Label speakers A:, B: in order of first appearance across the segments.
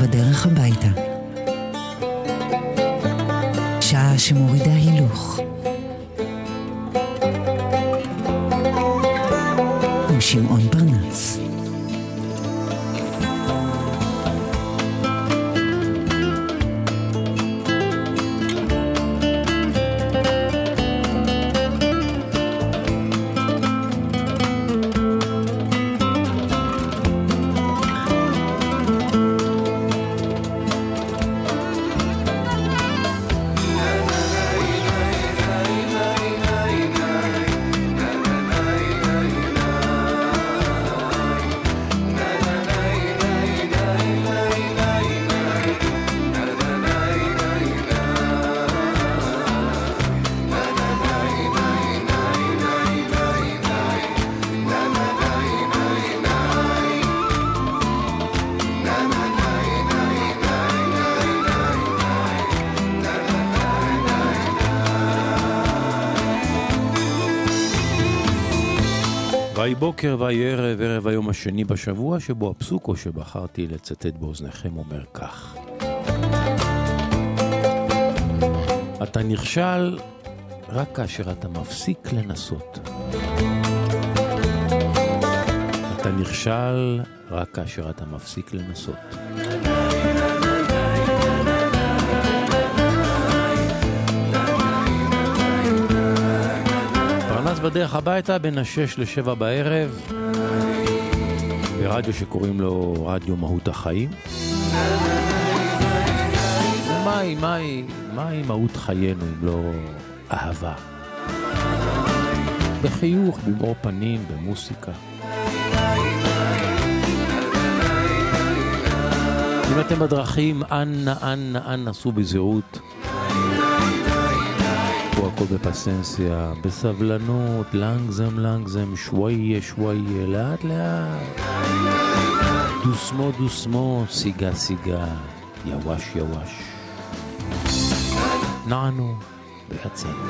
A: בדרך הביתה. שעה שמורידה הילוך. עם שמעון
B: ויהי בוקר ויהי ערב, ערב היום השני בשבוע, שבו הפסוקו שבחרתי לצטט באוזניכם אומר כך: אתה נכשל רק כאשר אתה מפסיק לנסות. אתה נכשל רק כאשר אתה מפסיק לנסות. בדרך הביתה בין השש לשבע בערב, ברדיו שקוראים לו רדיו מהות החיים. ומהי, מהי, מהי מהות חיינו אם לא אהבה? בחיוך, במאור פנים, במוסיקה. אם אתם בדרכים, אנא, אנא, אנא, סעו בזהירות. הכל בפסנסיה, בסבלנות, לנגזם, לנגזם, שוואיה, שוואיה, לאט לאט. דוסמו, דוסמו, סיגה, סיגה, יווש, יווש. נענו ויצאנו.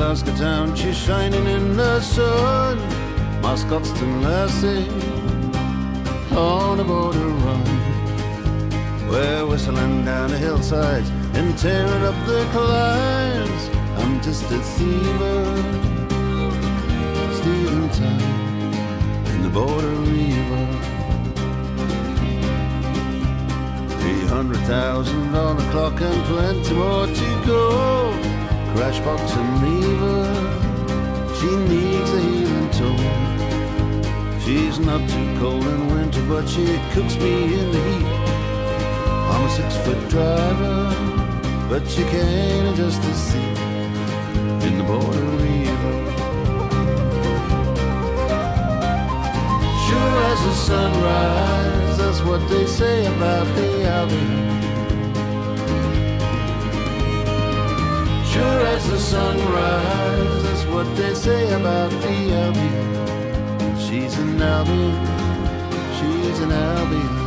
C: Glasgow town, she's shining in the sun. My Scotstoun lassie on a border run. We're whistling down the hillsides and tearing up the climbs. I'm just a thiever, stealing time in the border river. Three hundred thousand on the clock and plenty more to go. Crash and leave. She needs a healing tool. She's not too cold in winter, but she cooks me in the heat. I'm a six foot driver, but she can't adjust the seat in the border river. Sure as the sunrise, that's what they say about the Albion. Sure as the sunrise, that's what they say about the Albion. She's an Albion, she's an Albion.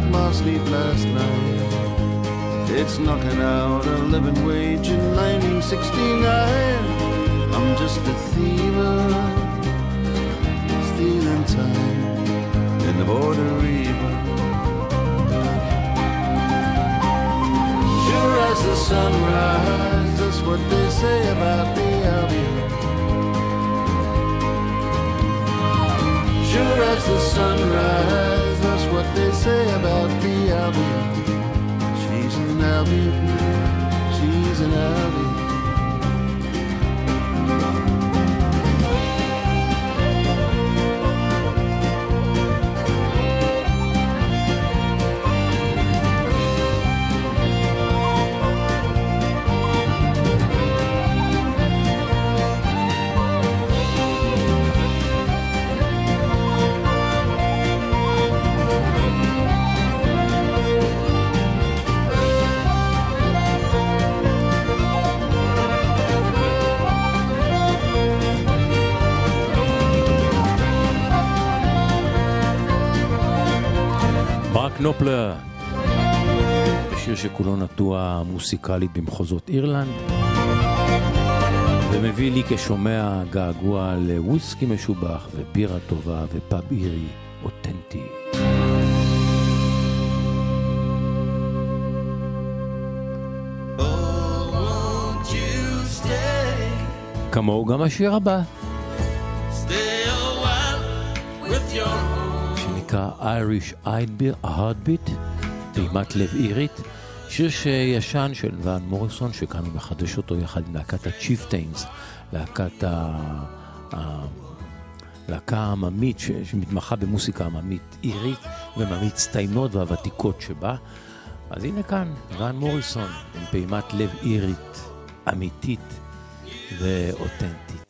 C: Got my sleep last night. It's knocking out a living wage in 1969. I'm just a thiever, stealing time in the border river. Sure as the sunrise, that's what they say about the Albion. Sure as the sunrise, what they say about the Albion. She's an Albion, she's an Albion.
B: ברק נופלר, בשיר שכולו נטוע מוסיקלית במחוזות אירלנד, ומביא לי כשומע געגוע לוויסקי משובח ובירה טובה ופאב אירי אותנטי.
D: Stay,
B: כמוהו גם השיר הבא, שנקרא Irish Heartbeat, פעימת לב אירית, שיר ישן של ואן מוריסון, שכאן הוא מחדש אותו יחד עם להקת הצ'יפטיינס, להקת ה... להקה עממית ש- שמתמחה במוסיקה עממית אירית ומהמצטיינות והוותיקות שבה. אז הנה כאן, ואן מוריסון עם פעימת לב אירית אמיתית ואותנטית.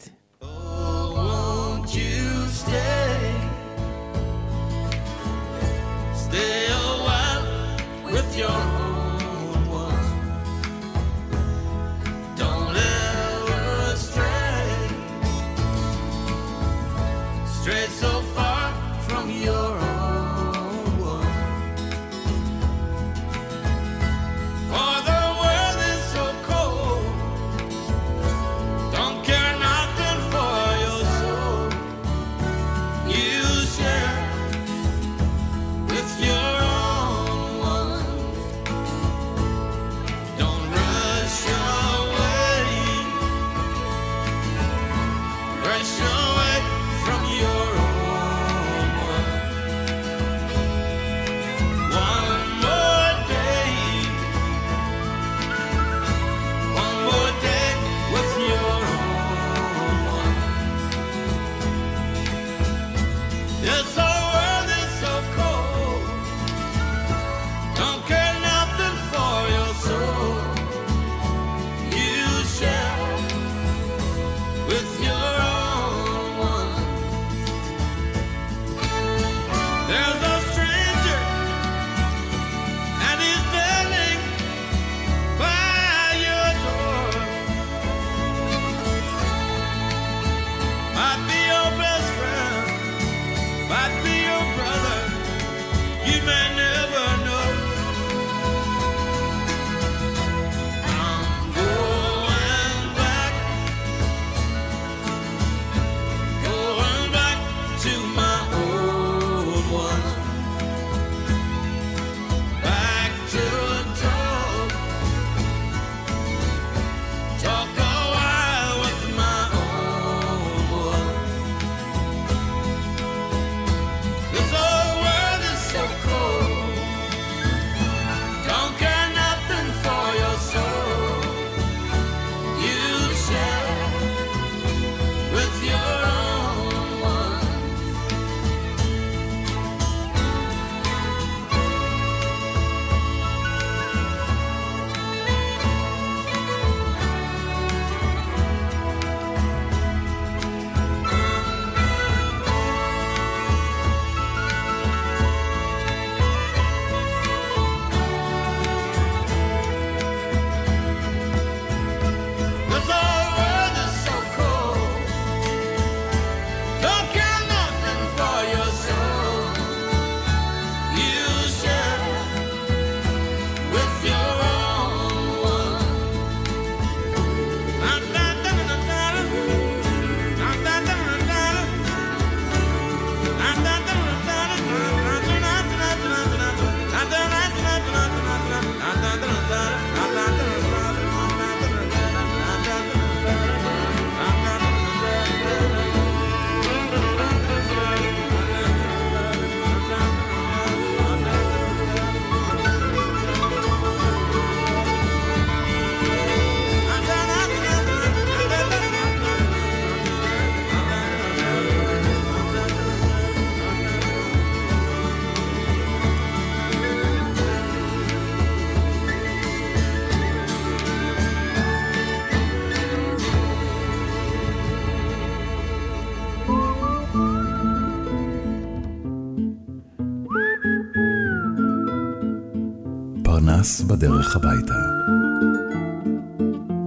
E: בדרך הביתה.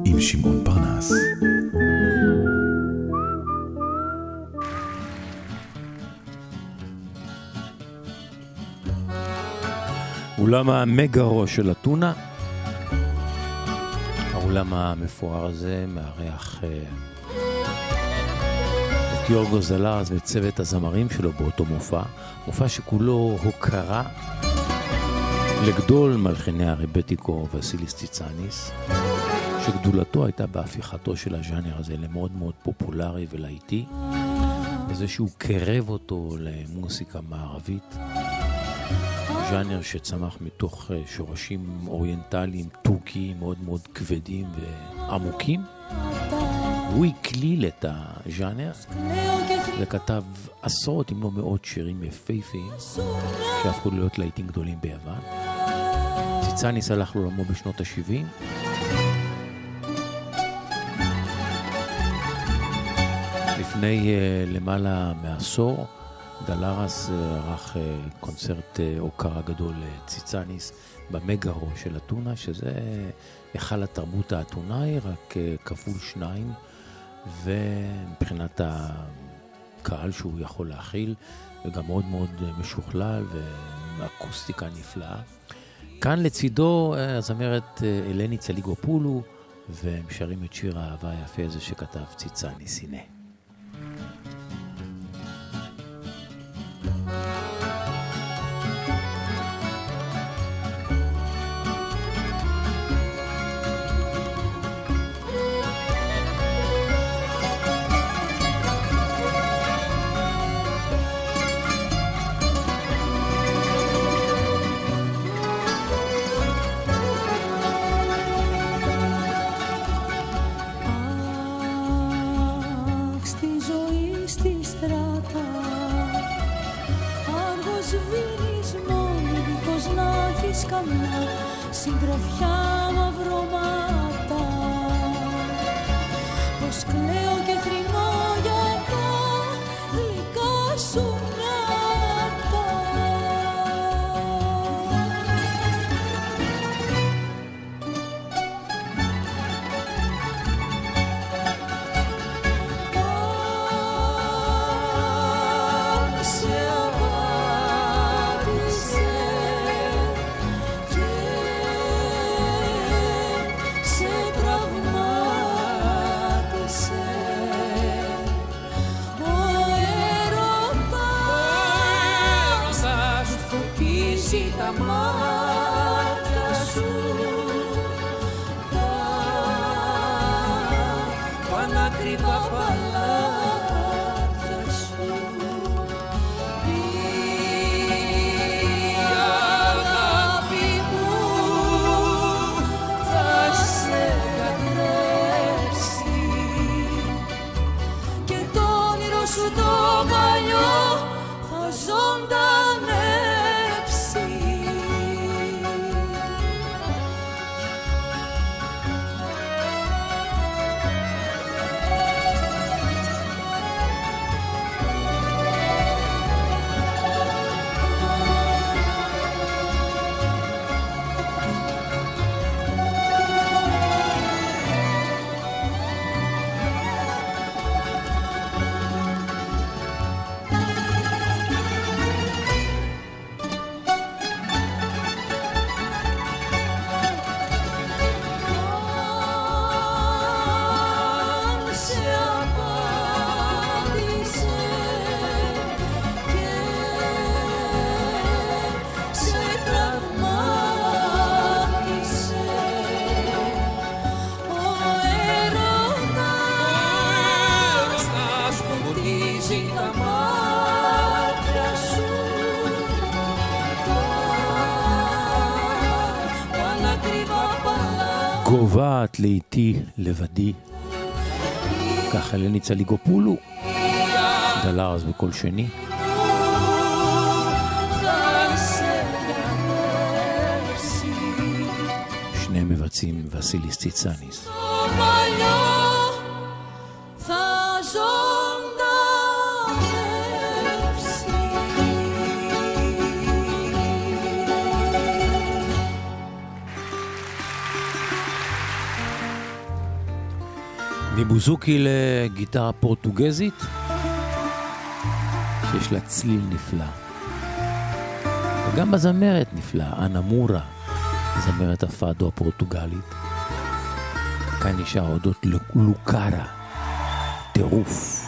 E: עם שמעון פרנס.
F: אולם המגארו של אתונה, האולם המפואר הזה מארח אה, את יורגו זלרס וצוות הזמרים שלו באותו מופע, מופע שכולו הוקרה לגדול מלחיני הרבטיקו וסיליס ציצניס, שגדולתו הייתה בהפיכתו של הז'אנר הזה למאוד מאוד פופולרי ולהיטי, בזה שהוא קרב אותו למוסיקה מערבית. ז'אנר שצמח מתוך אה, שורשים אוריינטליים טורקיים מאוד מאוד כבדים ועמוקים. והוא הקליל את הז'אנר וכתב עשרות אם לא מאות שירים יפהפיים שהפכו להיות להיטים גדולים ביוון. ציצניס הלך לעולמו בשנות ה-70. לפני uh, למעלה מעשור דלרס אה, ערך uh, קונצרט uh, הוקרה גדול לציצניס במגארו של אתונה, שזה היכל התרבות האתונאי, רק uh, כפול שניים, ומבחינת הקהל שהוא יכול להכיל, וגם מאוד מאוד משוכלל ועם אקוסטיקה נפלאה. כאן לצידו הזמרת אלני צליגופולו, והם שרים את שיר האהבה היפה הזה שכתב ציצניס, הנה. לאיתי לבדי. ככה אלני צליגופולו, דלרס בקול שני. שני מבצעים וסיליס ציצניס. בוזוקי לגיטרה פורטוגזית, שיש לה צליל נפלא. וגם בזמרת נפלאה, אנה מורה, זמרת הפאדו הפורטוגלית. כאן נשאר הודות לוקארה, טירוף.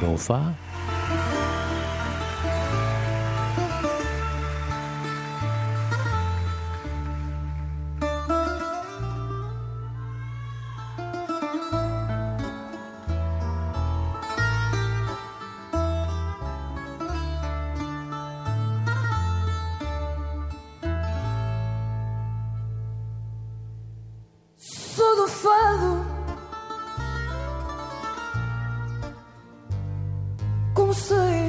F: בהופעה
G: 碎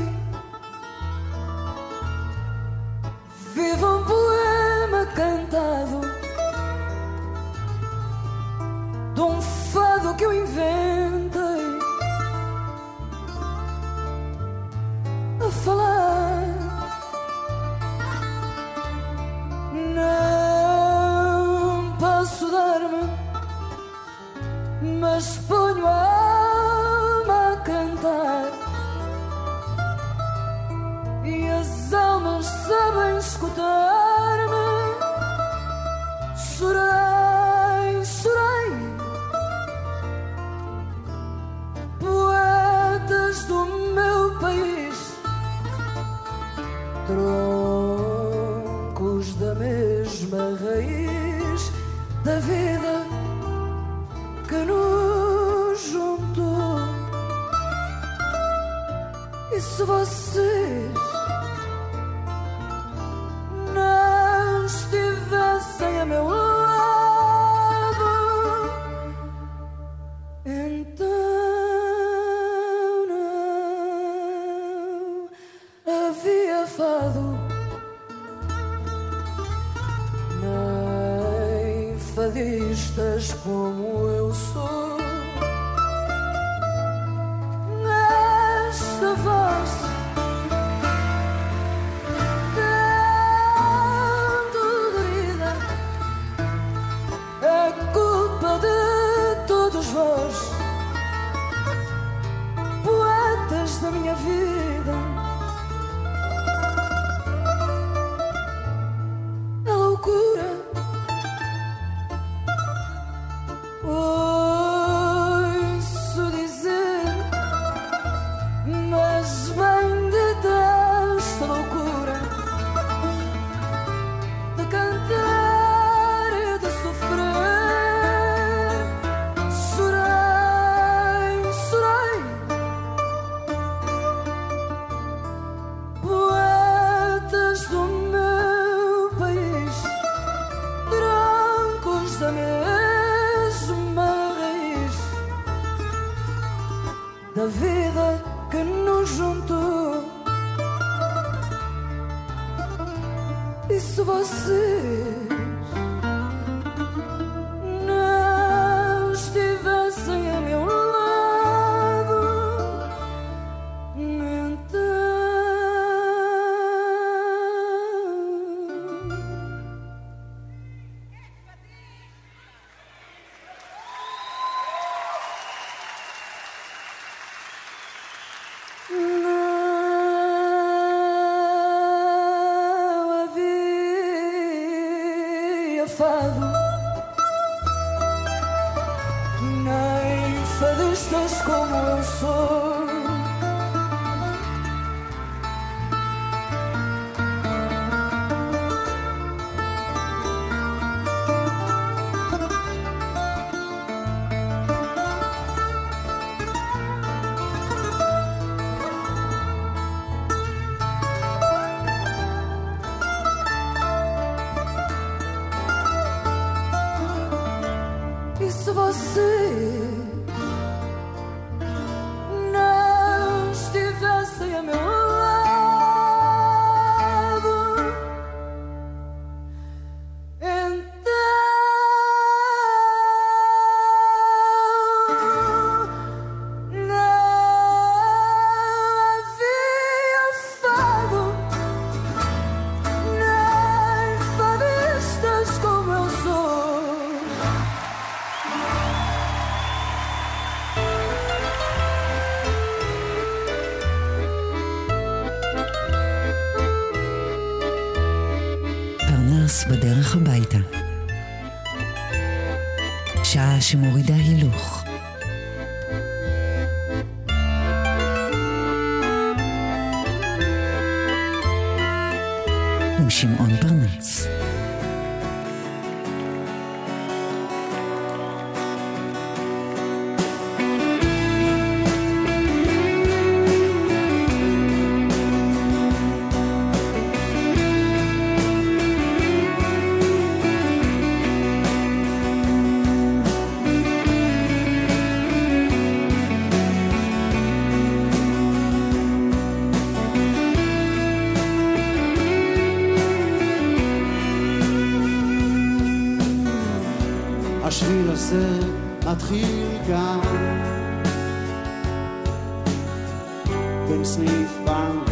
G: בין סניף בנק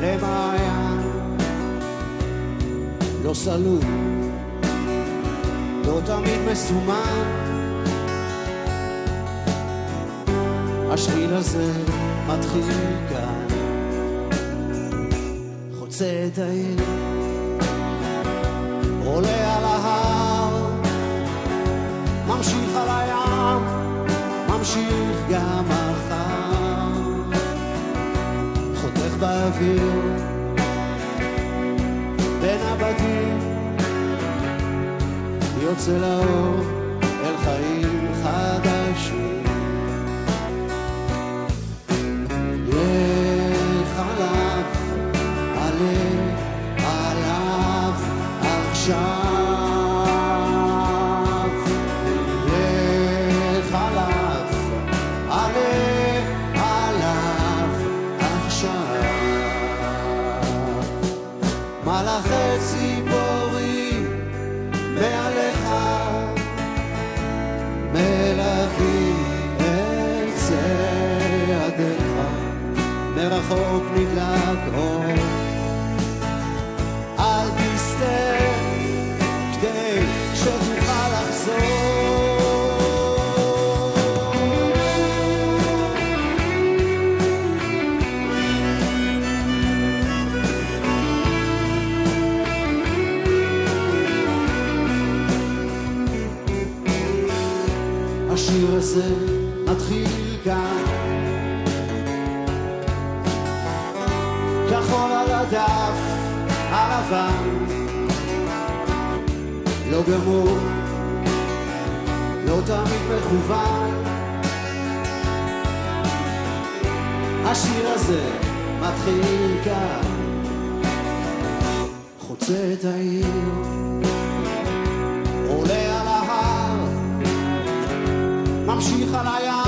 G: למעיין לא סלול לא תמיד מסומן השביל הזה מתחיל כאן. חוצה את העיר. עולה על ההר. ממשיך על הים, ממשיך גם מחר. חותך באוויר, בין הבתים, יוצא לאור אל חיים מרחוק כחול על הדף הלבן לא גמור, לא תמיד מכוון. השיר הזה מתחיל כאן. חוצה את העיר עולה על ההר ממשיך על הים,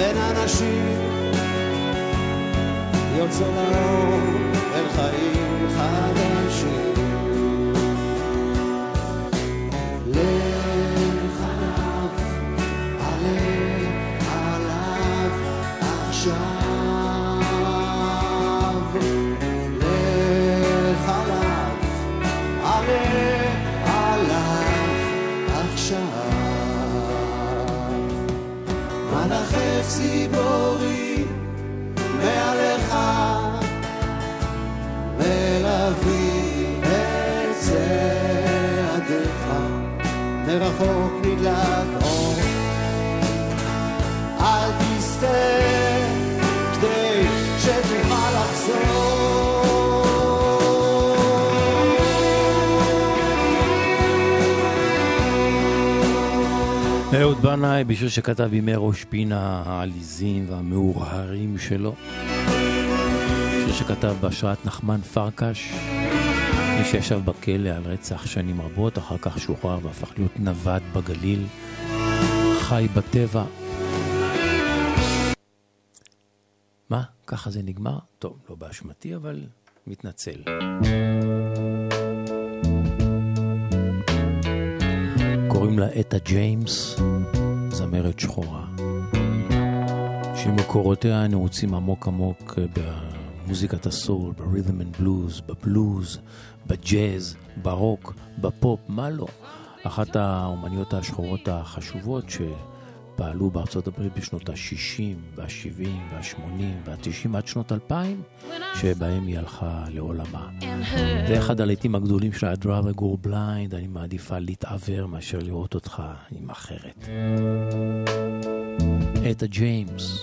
G: בין אנשים, יוצא לאור אל חיים חדשים. מרחוק נדלק אור. אל תסתה כדי שתוכל לחזור.
B: אהוד בנאי, בשיר שכתב בימי ראש פינה העליזים והמאורהרים שלו. שיר שכתב בהשראת נחמן פרקש, מי שישב בכלא על רצח שנים רבות, אחר כך שוחרר והפך להיות נווד בגליל, חי בטבע. מה? ככה זה נגמר? טוב, לא באשמתי, אבל מתנצל. קוראים לה אטה ג'יימס, זמרת שחורה, שמקורותיה נעוצים עמוק עמוק במוזיקת הסול, ב rhythm and blues, בבלוז, בג'אז, ברוק, בפופ, מה לא. אחת האומניות השחורות החשובות
H: שפעלו בארצות הברית בשנות ה-60 וה-70 וה-80 וה-90 עד שנות 2000, שבהם היא הלכה לעולמה. זה אחד הלהיטים הגדולים של I'd rather blind, אני מעדיפה להתעוור מאשר לראות אותך עם אחרת. אתה ג'יימס.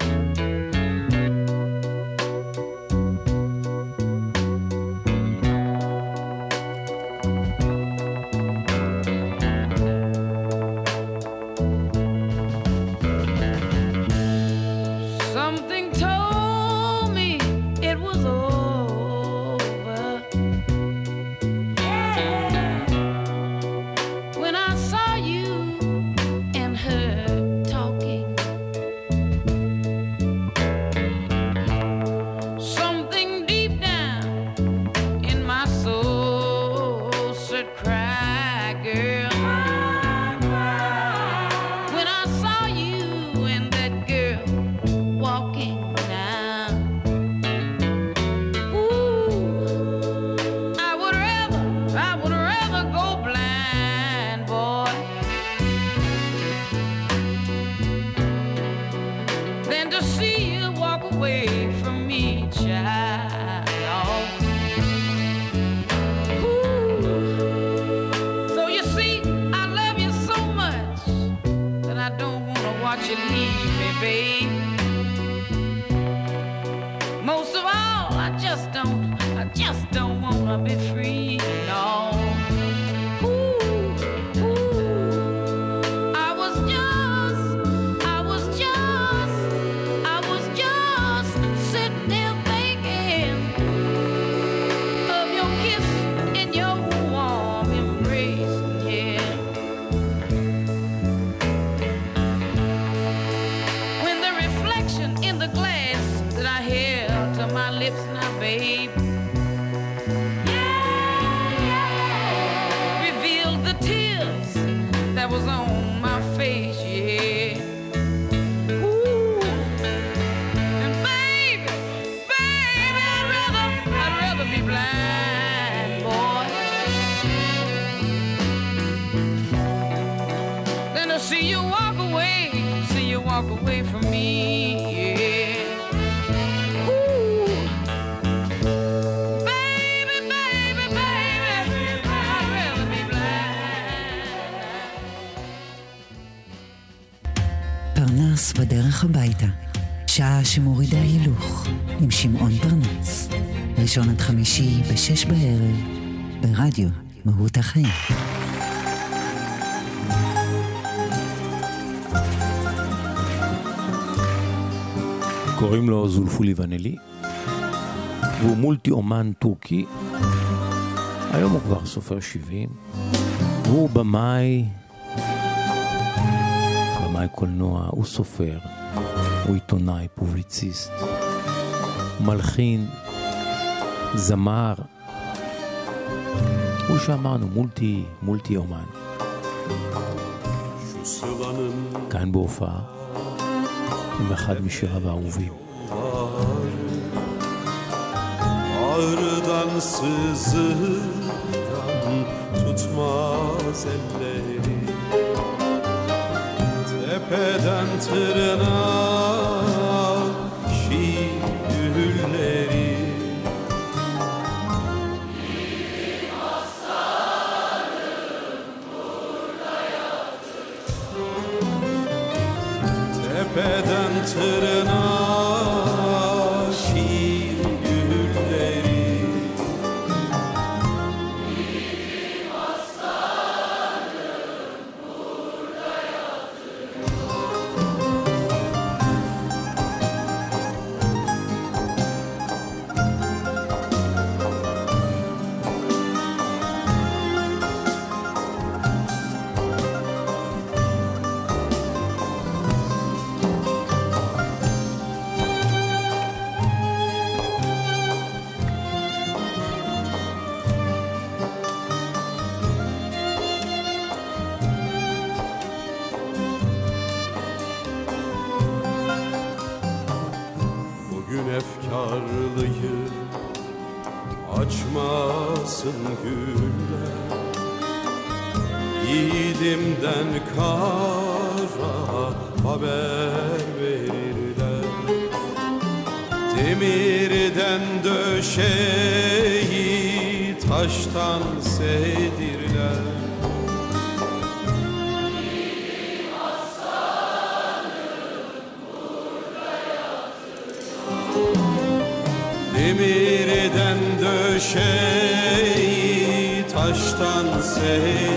A: ראשון עד חמישי בשש בערב, ברדיו מהות החיים.
H: קוראים לו זולפולי ונלי, והוא מולטי אומן טורקי. היום הוא כבר סופר 70. הוא במאי, במאי קולנוע, הוא סופר, הוא עיתונאי, פובליציסט, מלחין, זמר. הוא שאמרנו, מולטי, מולטי אומן. כאן בהופעה, עם אחד משיריו האהובים.
I: Ağrıdan sızıdan tutmaz elleri Tepeden tırnağa Sırına açmasın güller. Yiğidimden kara haber verirler. Demirden döşeyi taştan sevdirler Demirden döşeyi say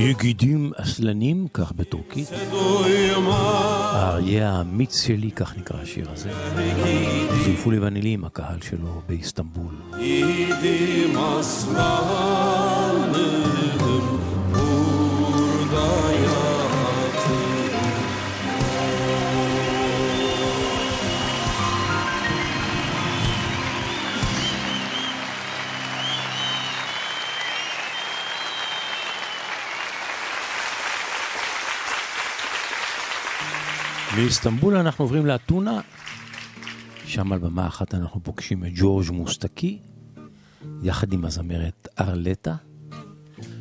B: יגידים אסלנים, כך בטורקית. האריה האמיץ שלי, כך נקרא השיר הזה. זולפו לבנילי עם הקהל שלו באיסטנבול.
I: Yiğidim aslanım
B: מאיסטנבול אנחנו עוברים לאתונה, שם על במה אחת אנחנו פוגשים את ג'ורג' מוסטקי, יחד עם הזמרת ארלטה,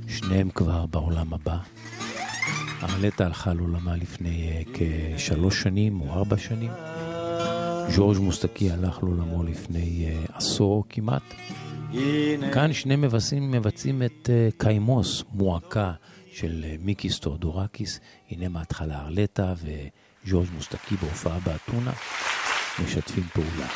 B: שניהם כבר בעולם הבא. ארלטה הלכה לעולמה לפני אה, כשלוש שנים או ארבע שנים. ג'ורג' מוסטקי הלך לעולמו לפני אה, עשור כמעט. כאן שני מבצעים מבצעים את אה, קיימוס, מועקה של מיקיס תאודורקיס. הנה מההתחלה ארלטה וג'ורג' מוסטקי בהופעה באתונה, משתפים פעולה.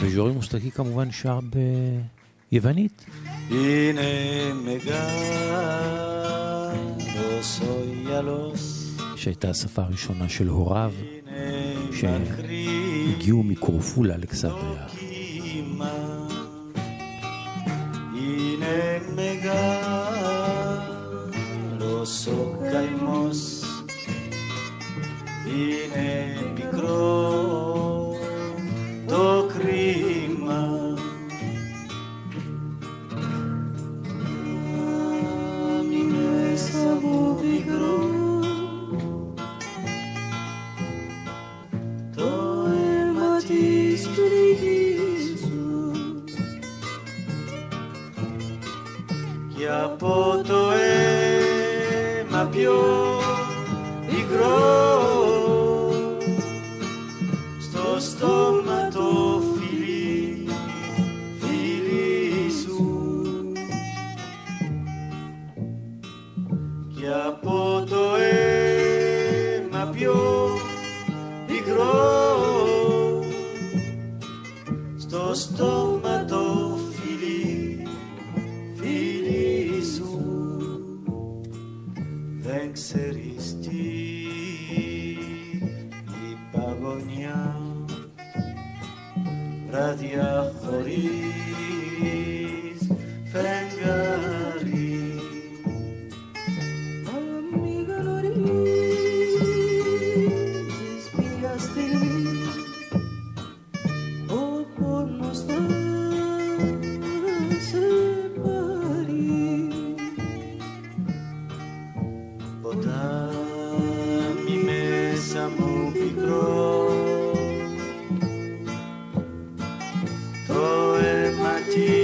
B: וג'ורג' מוסטקי כמובן שר ביוונית.
J: הנה ילוס,
B: שהייתה השפה הראשונה של הוריו,
J: הנה מקריב
B: שהגיעו מקורפו לאלכסנדריה.
J: אימה. הנה מגלוס קיימוס, Το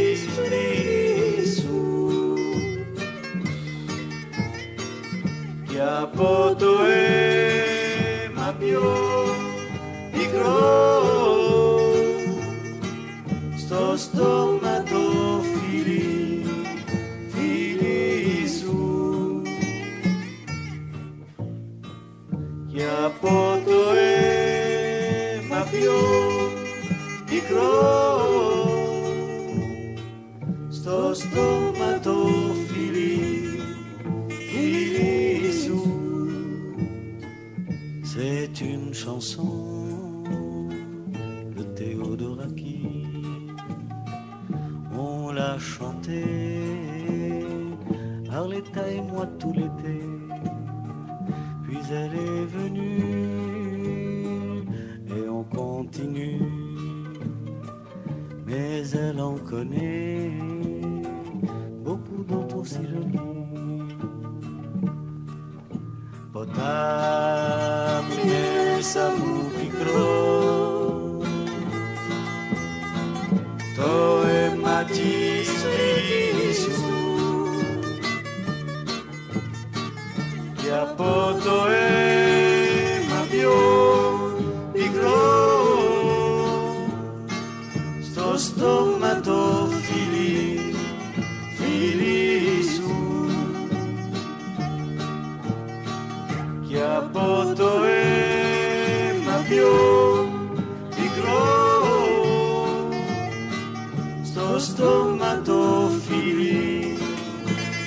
G: sto stomato fili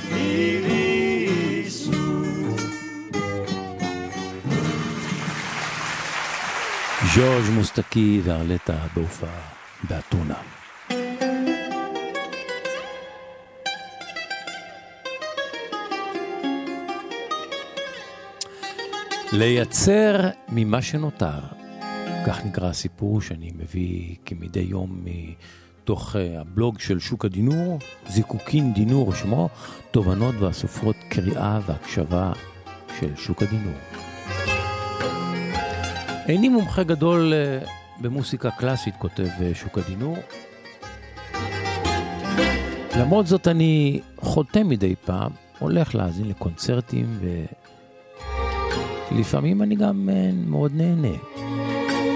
G: fili su
B: ז'ורג' מוסטקי וארלטה בהופעה באתונה. לייצר ממה שנותר. כך נקרא הסיפור שאני מביא כמדי יום מתוך אה, הבלוג של שוק הדינור, זיקוקין דינור שמו, תובנות ואסופות קריאה והקשבה של שוק הדינור. איני מומחה גדול אה, במוסיקה קלאסית, כותב אה, שוק הדינור. למרות זאת אני חותם מדי פעם, הולך להאזין לקונצרטים ולפעמים אני גם מאוד נהנה.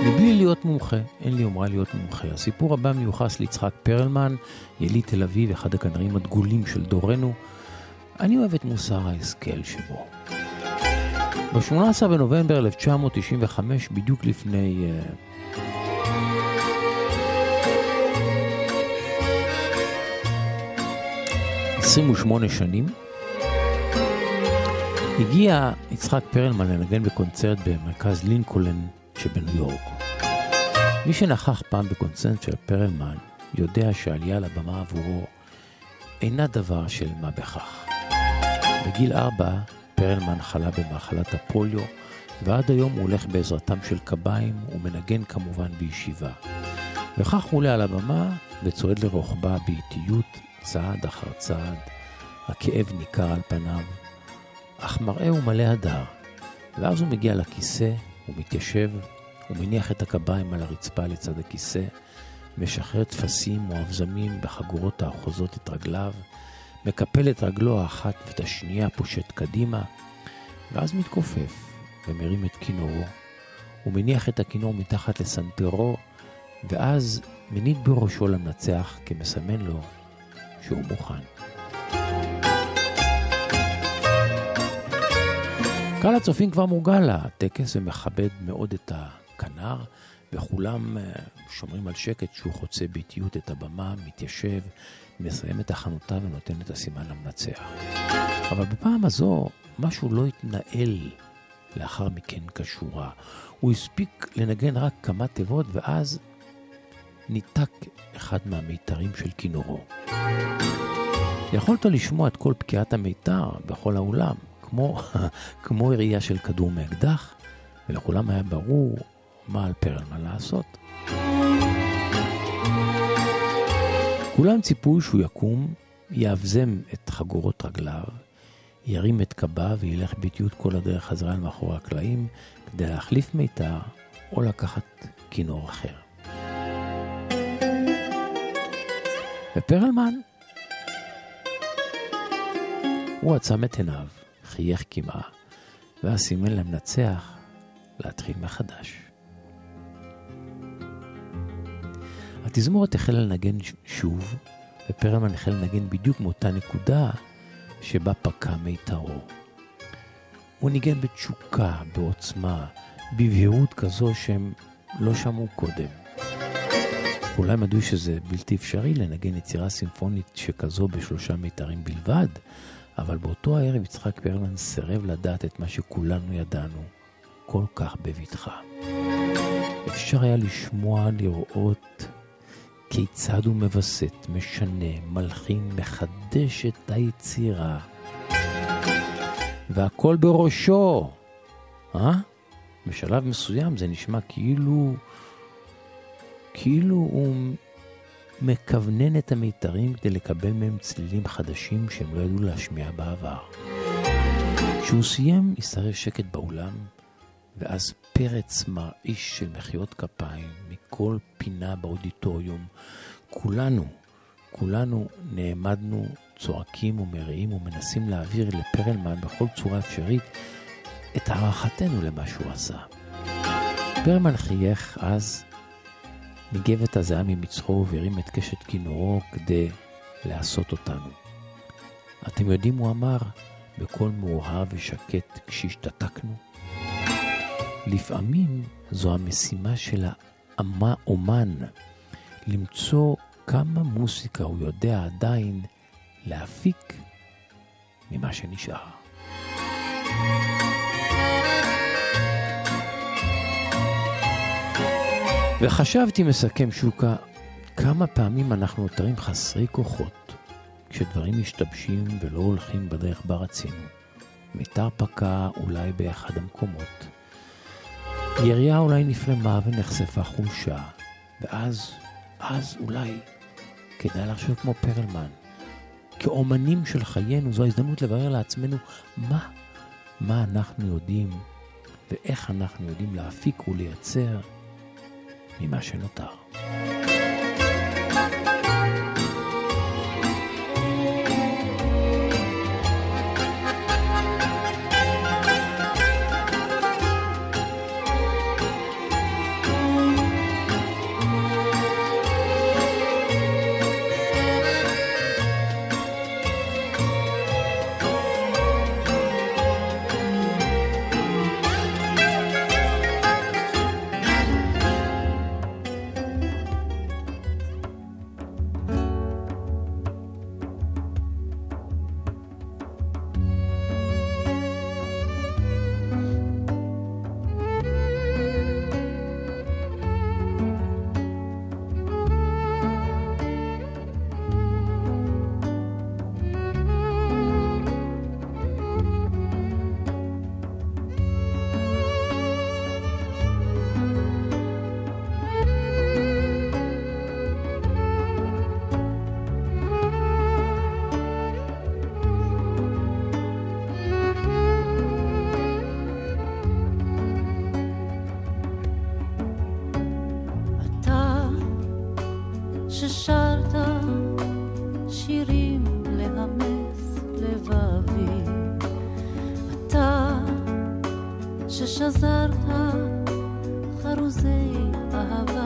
B: מבלי להיות מומחה, אין לי יומרה להיות מומחה. הסיפור הבא מיוחס ליצחק פרלמן, יליד תל אביב, אחד הכנרים הדגולים של דורנו. אני אוהב את מוסר ההשכל שבו. ב-18 בנובמבר 1995, בדיוק לפני... אה, עשרים ושמונה שנים, הגיע יצחק פרלמן לנגן בקונצרט במרכז לינקולן שבניו יורק. מי שנכח פעם בקונצרט של פרלמן יודע שעלייה לבמה עבורו אינה דבר של מה בכך. בגיל ארבע פרלמן חלה במחלת הפוליו, ועד היום הוא הולך בעזרתם של קביים ומנגן כמובן בישיבה. וכך הוא עולה על הבמה וצועד לרוחבה באיטיות, צעד אחר צעד. הכאב ניכר על פניו, אך מראהו מלא הדר. ואז הוא מגיע לכיסא, הוא מתיישב, הוא מניח את הקביים על הרצפה לצד הכיסא, משחרר טפסים או אבזמים בחגורות האחוזות את רגליו, מקפל את רגלו האחת ואת השנייה פושט קדימה, ואז מתכופף ומרים את כינורו. הוא מניח את הכינור מתחת לסנטרו, ואז מניד בראשו למנצח כמסמן לו שהוא מוכן. קהל הצופים כבר מורגל לטקס ומכבד מאוד את הכנר, וכולם אה, שומרים על שקט שהוא חוצה באיטיות את הבמה, מתיישב, מסיים את הכנותיו ונותן את הסימן למנצח. אבל בפעם הזו משהו לא התנהל לאחר מכן כשורה. הוא הספיק לנגן רק כמה תיבות ואז ניתק אחד מהמיתרים של כינורו. יכולת לשמוע את כל פקיעת המיתר בכל האולם, כמו, כמו ירייה של כדור מאקדח, ולכולם היה ברור מה על פרלמן לעשות. כולם ציפו שהוא יקום, יאבזם את חגורות רגליו, ירים את קבה וילך באיטיות כל הדרך חזרה אל מאחורי הקלעים, כדי להחליף מיתר או לקחת כינור אחר. ופרלמן, הוא עצם את עיניו, חייך קמעה, ואז סימן למנצח להתחיל מחדש. התזמורת החלה לנגן שוב, ופרלמן החל לנגן בדיוק מאותה נקודה שבה פקע מיתרו. הוא ניגן בתשוקה, בעוצמה, בבהירות כזו שהם לא שמעו קודם. אולי ידעו שזה בלתי אפשרי לנגן יצירה סימפונית שכזו בשלושה מיתרים בלבד, אבל באותו הערב יצחק פרלמן סירב לדעת את מה שכולנו ידענו כל כך בבטחה. אפשר היה לשמוע, לראות כיצד הוא מווסת, משנה, מלחין, מחדש את היצירה. והכל בראשו, אה? בשלב מסוים זה נשמע כאילו, כאילו הוא מכוונן את המיתרים כדי לקבל מהם צלילים חדשים שהם לא ידעו להשמיע בעבר. כשהוא סיים, השתרר שקט באולם, ואז פרץ מרעיש של מחיאות כפיים מכל פינה באודיטוריום. כולנו, כולנו נעמדנו, צועקים ומריעים ומנסים להעביר לפרלמן בכל צורה אפשרית את הערכתנו למה שהוא עשה. פרלמן חייך אז, ניגב את הזיעה ממצחו והרים את קשת כינורו כדי לעשות אותנו. אתם יודעים, הוא אמר, בקול מאוהב ושקט כשהשתתקנו? לפעמים זו המשימה של האומן, למצוא כמה מוסיקה הוא יודע עדיין להפיק ממה שנשאר. וחשבתי, מסכם שוקה, כמה פעמים אנחנו נותרים חסרי כוחות כשדברים משתבשים ולא הולכים בדרך בה רצינו. מיתר פקע אולי באחד המקומות. ירייה אולי נפלמה ונחשפה חולשה, ואז, אז אולי כדאי לחשוב כמו פרלמן. כאומנים של חיינו זו ההזדמנות לברר לעצמנו מה, מה אנחנו יודעים ואיך אנחנו יודעים להפיק ולייצר ממה שנותר.
F: ששזרת חרוזי אהבה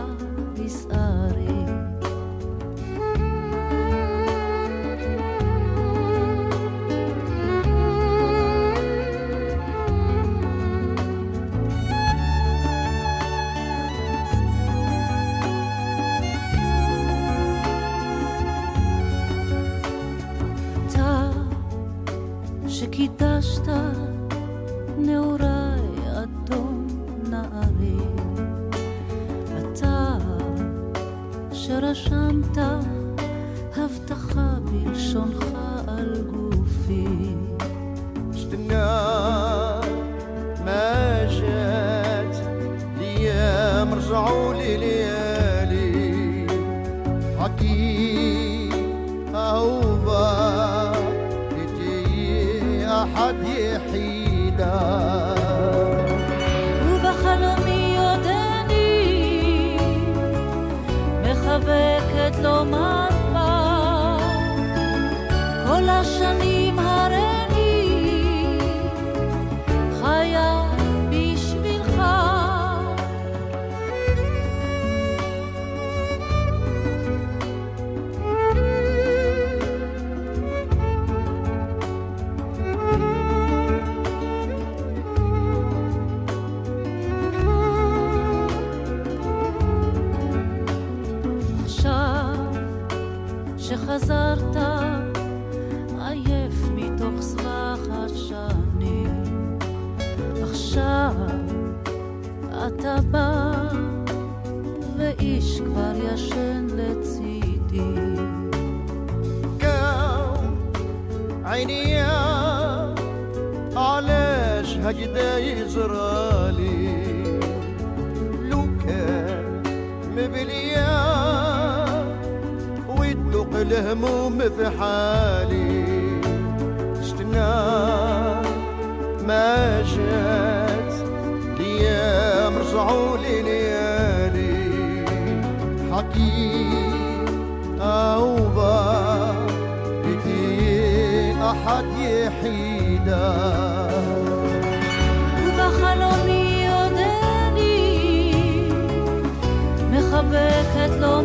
F: אתה בא ואיש כבר ישן לצידי
K: عيني علاش هكذا يزرالي لو كان مبليا ويدق الهموم في حالي استنى ما جات ليام رجعوا لليالي حقيقة وبدي أحد يحيدا. مخبكت لو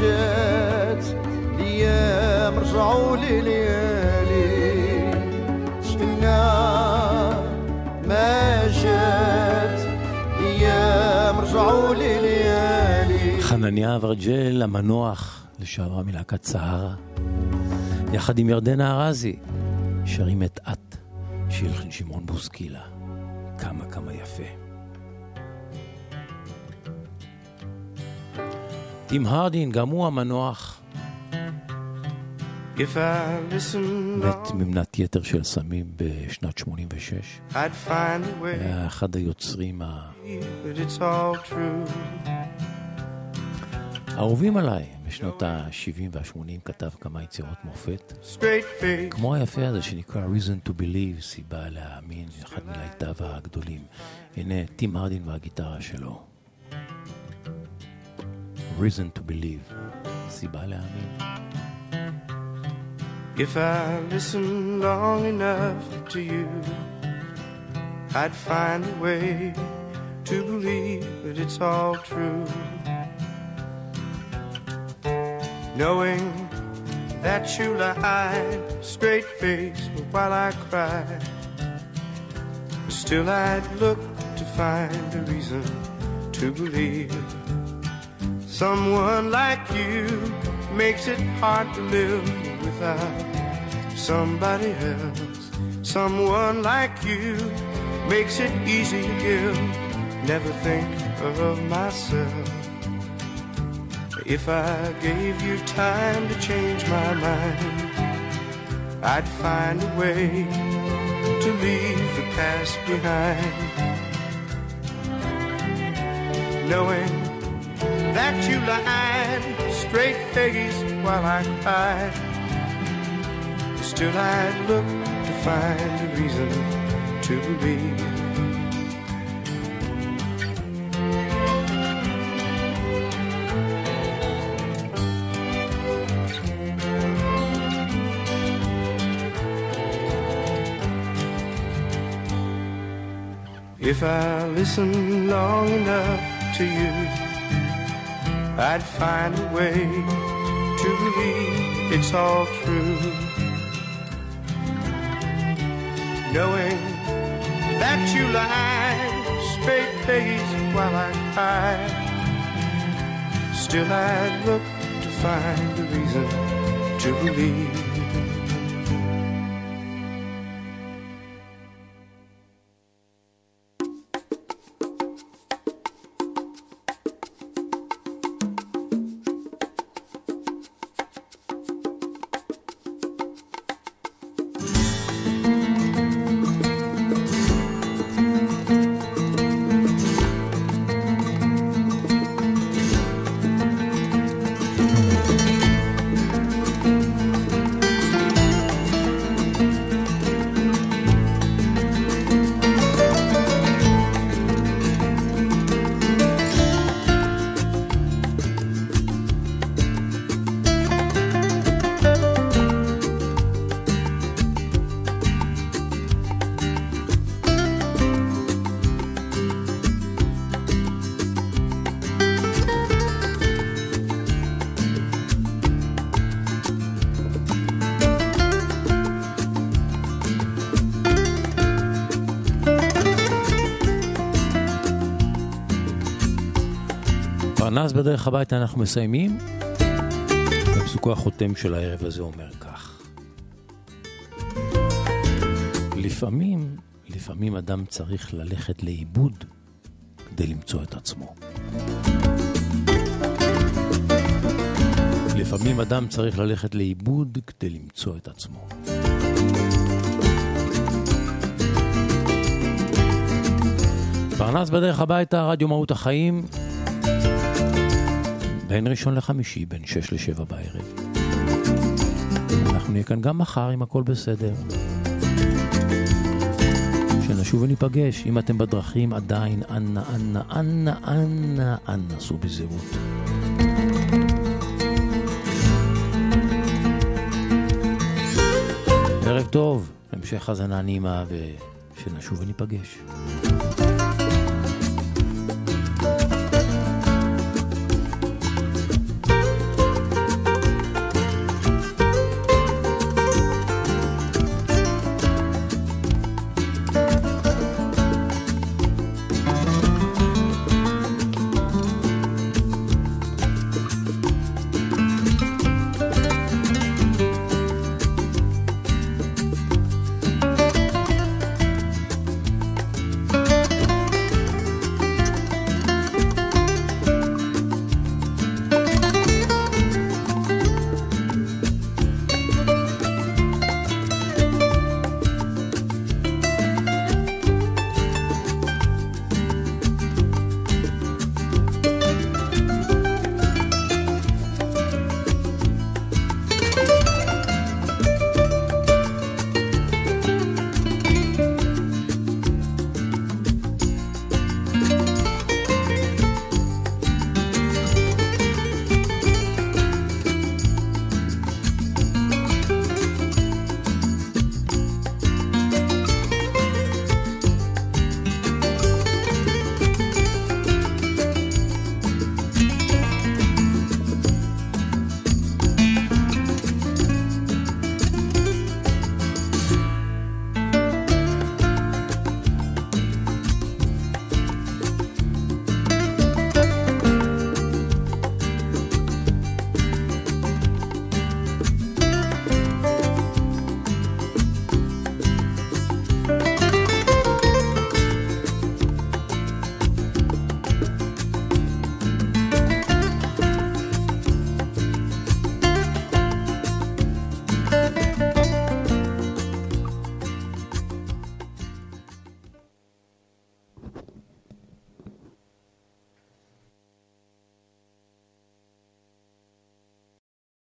K: جات الايام رجعوا لي ليالي استنى ما جات الايام رجعوا لي ليالي
B: חנניה אברג'ל, המנוח, לשעבר מלהקת סהרה, יחד עם ירדנה ארזי, שרים את את, שיר של שמעון בוסקילה. כמה כמה יפה. טים הרדין, גם הוא המנוח, מת ממנת יתר של סמים בשנת 86.
L: I'd find a way
B: היה אחד היוצרים ה-. האהובים עליי. בשנות ה-70 וה-80 כתב כמה יצירות מופת. כמו היפה הזה שנקרא Reason to Believe, סיבה להאמין, אחד מלהיטיו הגדולים. הנה, טים הרדין והגיטרה שלו. Reason to Believe, סיבה להאמין.
L: if I listen long enough to you, I'd find a way to believe that it's all true. Knowing that you lied straight faced while I cried, still I'd look to find a reason to believe. Someone like you makes it hard to live without somebody else. Someone like you makes it easy to give. Never think of myself. If I gave you time to change my mind, I'd find a way to leave the past behind. Knowing that you lied straight faced while I cried. Still, I'd look to find a reason to believe. If I listen long enough to you, I'd find a way to believe it's all true. Knowing that you lie straight faced while I cried, still I'd look to find a reason to believe.
B: פרנס בדרך הביתה אנחנו מסיימים. הפסוקו החותם של הערב הזה אומר כך: לפעמים, לפעמים אדם צריך ללכת לאיבוד כדי למצוא את עצמו. לפעמים אדם צריך ללכת לאיבוד כדי למצוא את עצמו. פרנס בדרך הביתה, רדיו מהות החיים, בין ראשון לחמישי, בין שש לשבע בערב. אנחנו נהיה כאן גם מחר אם הכל בסדר. שנשוב וניפגש. אם אתם בדרכים עדיין, אנא, אנא, אנא, אנא, אנא, סעו בזהירות. ערב טוב, המשך האזנה נעימה, ושנשוב וניפגש.